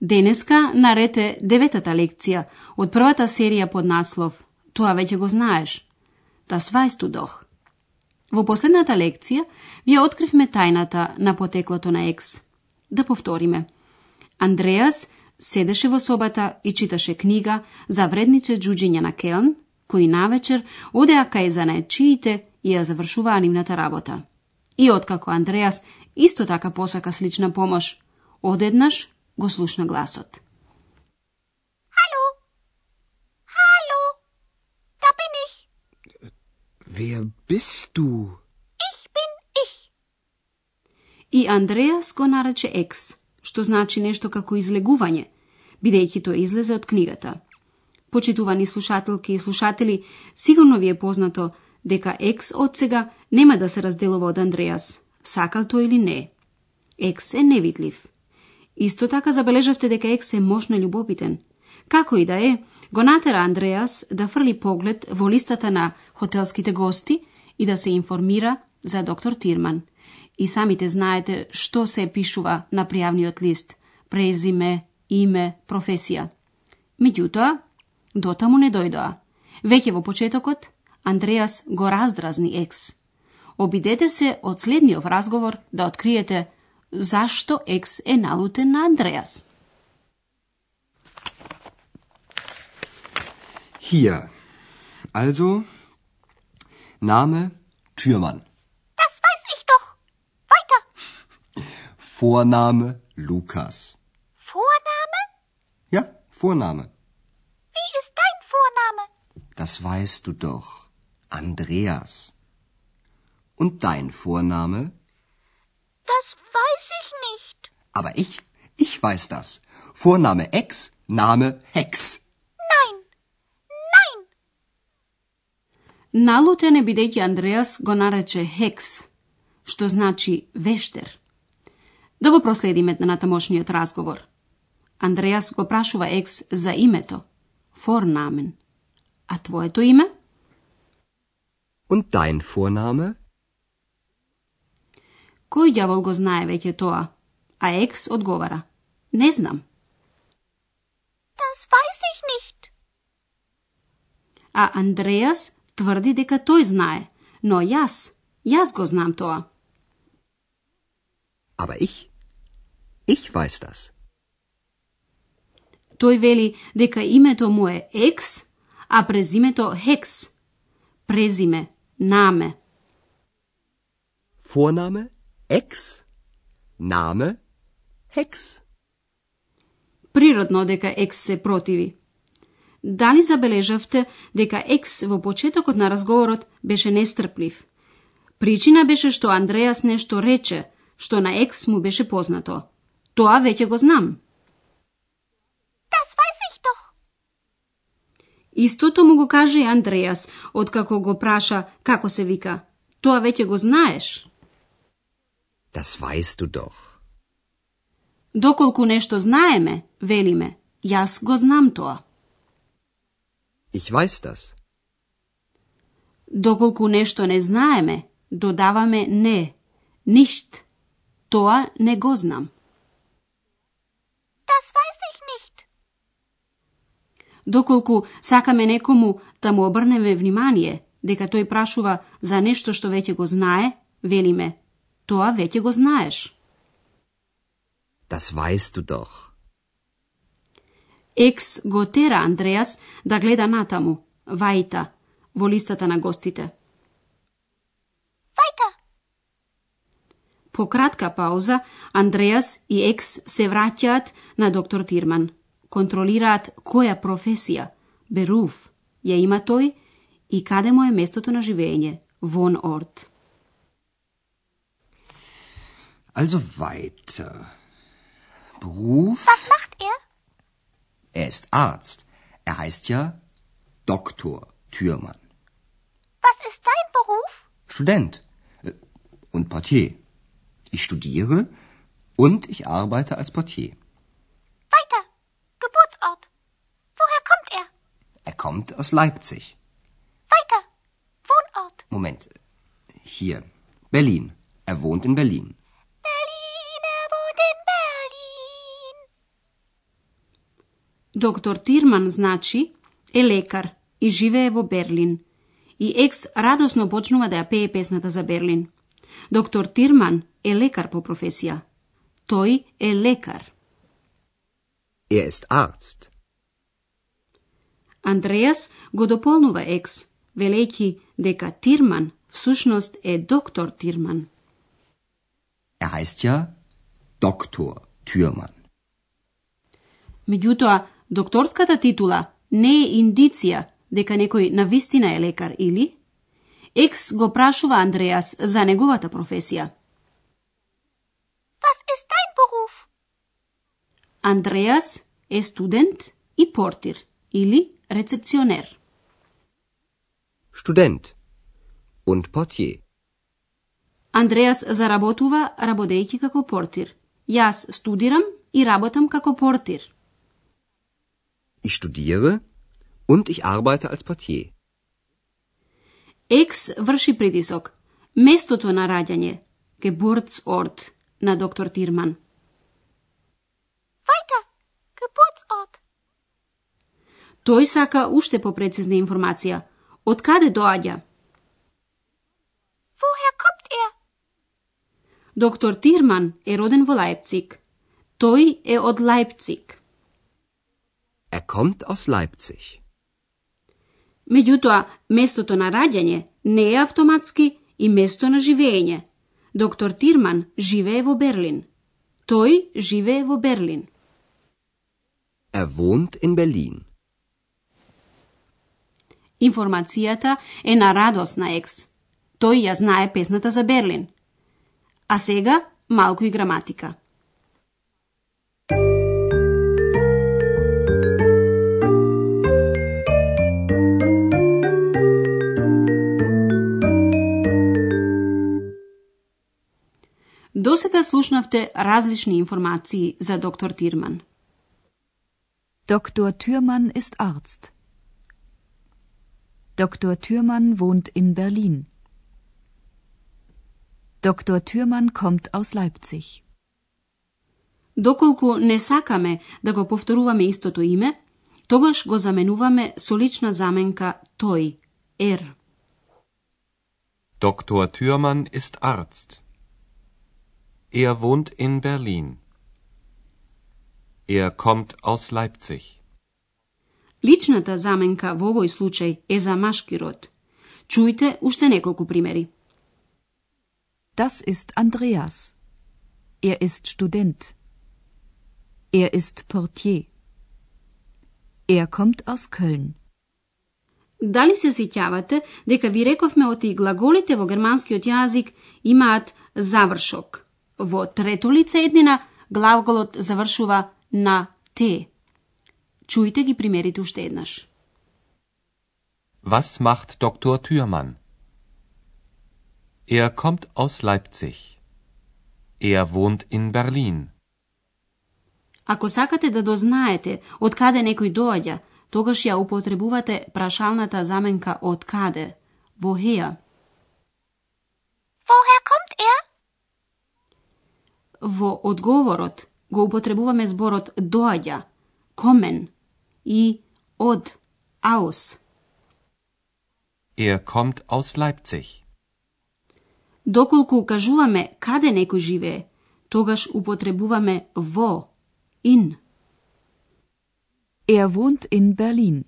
Денеска нарете деветата лекција од првата серија под наслов Тоа веќе го знаеш. Та свај студох. Во последната лекција вие откривме тајната на потеклото на екс. Да повториме. Андреас седеше во собата и читаше книга за вредниче джуджиња на Келн, кои навечер одеа кај занаечиите и ја завршуваа нивната работа. И откако Андреас исто така посака слична помош, одеднаш го слушна гласот. Hallo? Hallo? Da bin ich. Wer bist du? Ich bin ich. И Андреас го нарече екс, што значи нешто како излегување, бидејќи тоа излезе од книгата. Почитувани слушателки и слушатели, сигурно ви е познато дека екс од сега нема да се разделува од Андреас, сакал тој или не. Екс е невидлив. Исто така забележавте дека Екс е мощно љубопитен. Како и да е, го натера Андреас да фрли поглед во листата на хотелските гости и да се информира за доктор Тирман. И самите знаете што се пишува на пријавниот лист. Презиме, име, професија. Меѓутоа, дотаму не дојдоа. Веќе во почетокот, Андреас го раздразни Екс. Обидете се од следниот разговор да откриете zašto ex enaluten Andreas? Hier. Also, Name Türmann. Das weiß ich doch. Weiter. Vorname Lukas. Vorname? Ja, Vorname. Wie ist dein Vorname? Das weißt du doch. Andreas. Und dein Vorname? Das weiß Aber ich, ich weiß das. Vorname Ex, Name Hex. Nein. Nein. Налутен е бидејќи Андреас го нарече Хекс, што значи вештер. Да го проследиме на тамошниот разговор. Андреас го прашува Екс за името, Vornamen. А твоето име? Und dein Vorname? Кој ѓавол го знае веќе тоа? А Екс одговара. Не знам. Das weiß ich nicht. А Андреас тврди дека тој знае, но јас, јас го знам тоа. Aber ich, ich weiß das. Тој вели дека името му е Екс, а презимето Хекс. Презиме, наме. Vorname Ex, Name Hex. Природно дека Екс се противи. Дали забележавте дека Екс во почетокот на разговорот беше нестрплив? Причина беше што Андреас нешто рече, што на Екс му беше познато. Тоа веќе го знам. Das weiß ich doch. Истото му го каже и Андреас, откако го праша како се вика. Тоа веќе го знаеш. Das weißt du doch. Доколку нешто знаеме, велиме, јас го знам тоа. Ich weiß das. Доколку нешто не знаеме, додаваме не, ништ. Тоа не го знам. Das weiß ich nicht. Доколку сакаме некому да му обрнеме внимание дека тој прашува за нешто што веќе го знае, велиме, тоа веќе го знаеш. Das weißt du doch. Екс го тера Андреас да гледа натаму, вајта, во листата на гостите. Weiter. По кратка пауза, Андреас и Екс се враќаат на доктор Тирман. Контролираат која професија, беруф, ја има тој и каде му е местото на живење, вон орд. Also weiter. Beruf? Was macht er? Er ist Arzt. Er heißt ja Doktor Thürmann. Was ist dein Beruf? Student äh, und Portier. Ich studiere und ich arbeite als Portier. Weiter. Geburtsort. Woher kommt er? Er kommt aus Leipzig. Weiter. Wohnort. Moment. Hier. Berlin. Er wohnt in. Berlin, Доктор Тирман, значи, е лекар и живее во Берлин. И екс радосно почнува да ја пее песната за Берлин. Доктор Тирман е лекар по професија. Тој е лекар. Er ist Arzt. Андреас го дополнува екс, велејќи дека Тирман всушност е доктор Тирман. Er heißt ja Doktor Thürmann. Меѓутоа, докторската титула не е индиција дека некој навистина е лекар или? Екс го прашува Андреас за неговата професија. Was ist dein Beruf? Андреас е студент и портир или рецепционер. Student und Portier. Андреас заработува работејќи како портир. Јас студирам и работам како портир. Ich studiere und ich arbeite als Portier. Екс врши притисок. Местото на раѓање, Geburtsort на доктор Тирман. Weiter. Geburtsort. Тој сака уште попрецизна информација. Од каде доаѓа? Woher kommt er? Доктор Тирман е роден во Лајпциг. Тој е од Лајпциг. Er kommt aus Leipzig. Меѓутоа, местото на раѓање не е автоматски и место на живење. Доктор Тирман живее во Берлин. Тој живее во Берлин. Er wohnt in Berlin. Информацијата е на радост на Екс. Тој ја знае песната за Берлин. А сега малку и граматика. Досега слушнавте различни информации за доктор Тирман. Dr. Thürmann ist Arzt. Dr. Thürmann wohnt in Berlin. Dr. Thürmann kommt aus Leipzig. Доколку не сакаме да го повторуваме истото име, тогаш го заменуваме со лична заменка тој, ер. Dr. Thürmann ist Arzt. Er wohnt in Berlin. Er kommt aus Leipzig. Личната заменка во овој случај е за машки род. Чујте уште неколку примери. Das ist Andreas. Er ist Student. Er ist Portier. Er kommt aus Köln. Дали се сеќавате дека ви рековме оти глаголите во германскиот јазик имаат завршок? Во трето лице еднина глаголот завршува на те. Чујте ги примерите уште еднаш. Was macht Dr. Thürmann? Er kommt aus Leipzig. Er wohnt in Berlin. Ако сакате да дознаете од каде некој доаѓа, тогаш ја употребувате прашалната заменка од каде, woher. Woher kommt er? Во одговорот го употребуваме зборот доаѓа, kommen и од, aus. Er kommt aus Leipzig. Доколку кажуваме каде некој живее, тогаш употребуваме во, in. Er wohnt in Berlin.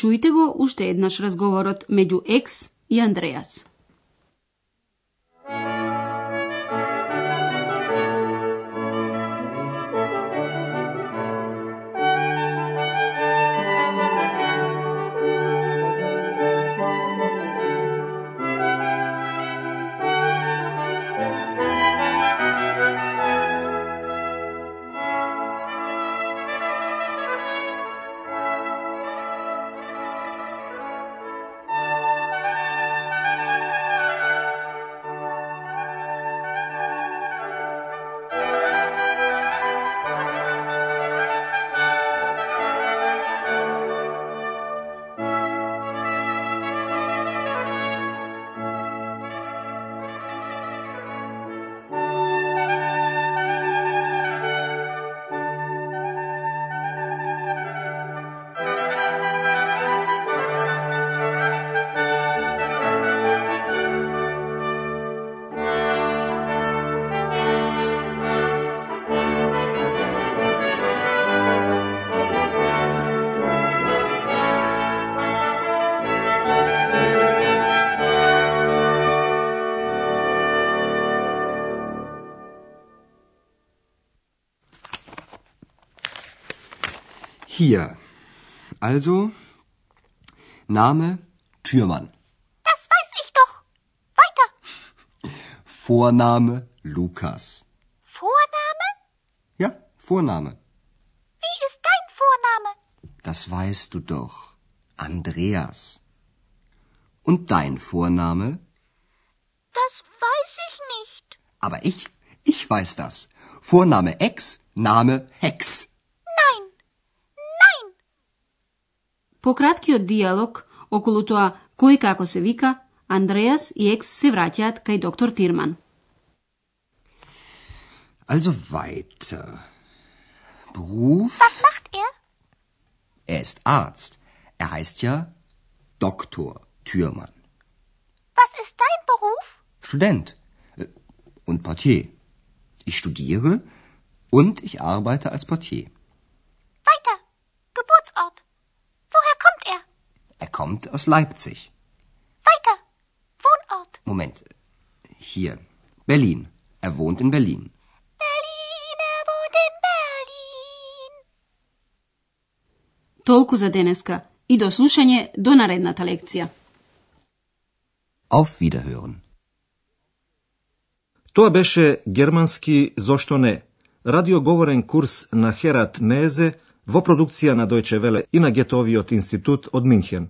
Чујте го уште еднаш разговорот меѓу Екс и Андреас. Hier. Also, Name Türmann. Das weiß ich doch. Weiter. Vorname Lukas. Vorname? Ja, Vorname. Wie ist dein Vorname? Das weißt du doch. Andreas. Und dein Vorname? Das weiß ich nicht. Aber ich, ich weiß das. Vorname Ex, Name Hex. По краткиот диалог околу тоа кој како се вика, Андреас и Екс се враќаат кај доктор Тирман. Also weiter. Beruf? Was macht er? Er ist Arzt. Er heißt ja Doktor Türmann. Was ist dein Beruf? Student äh, und Portier. Ich studiere und ich arbeite als Portier. Kommt aus Leipzig. Weiter. Wohnort. Moment. Hier. Berlin. Er wohnt in Berlin. Berlin, er wohnt in Berlin. Толку за денеска и до слушање до наредната лекција. Auf Wiederhören. Тоа беше германски зошто не, радиоговорен курс на Херат Мезе во продукција на Дојче Веле и на Гетовиот институт од Минхен.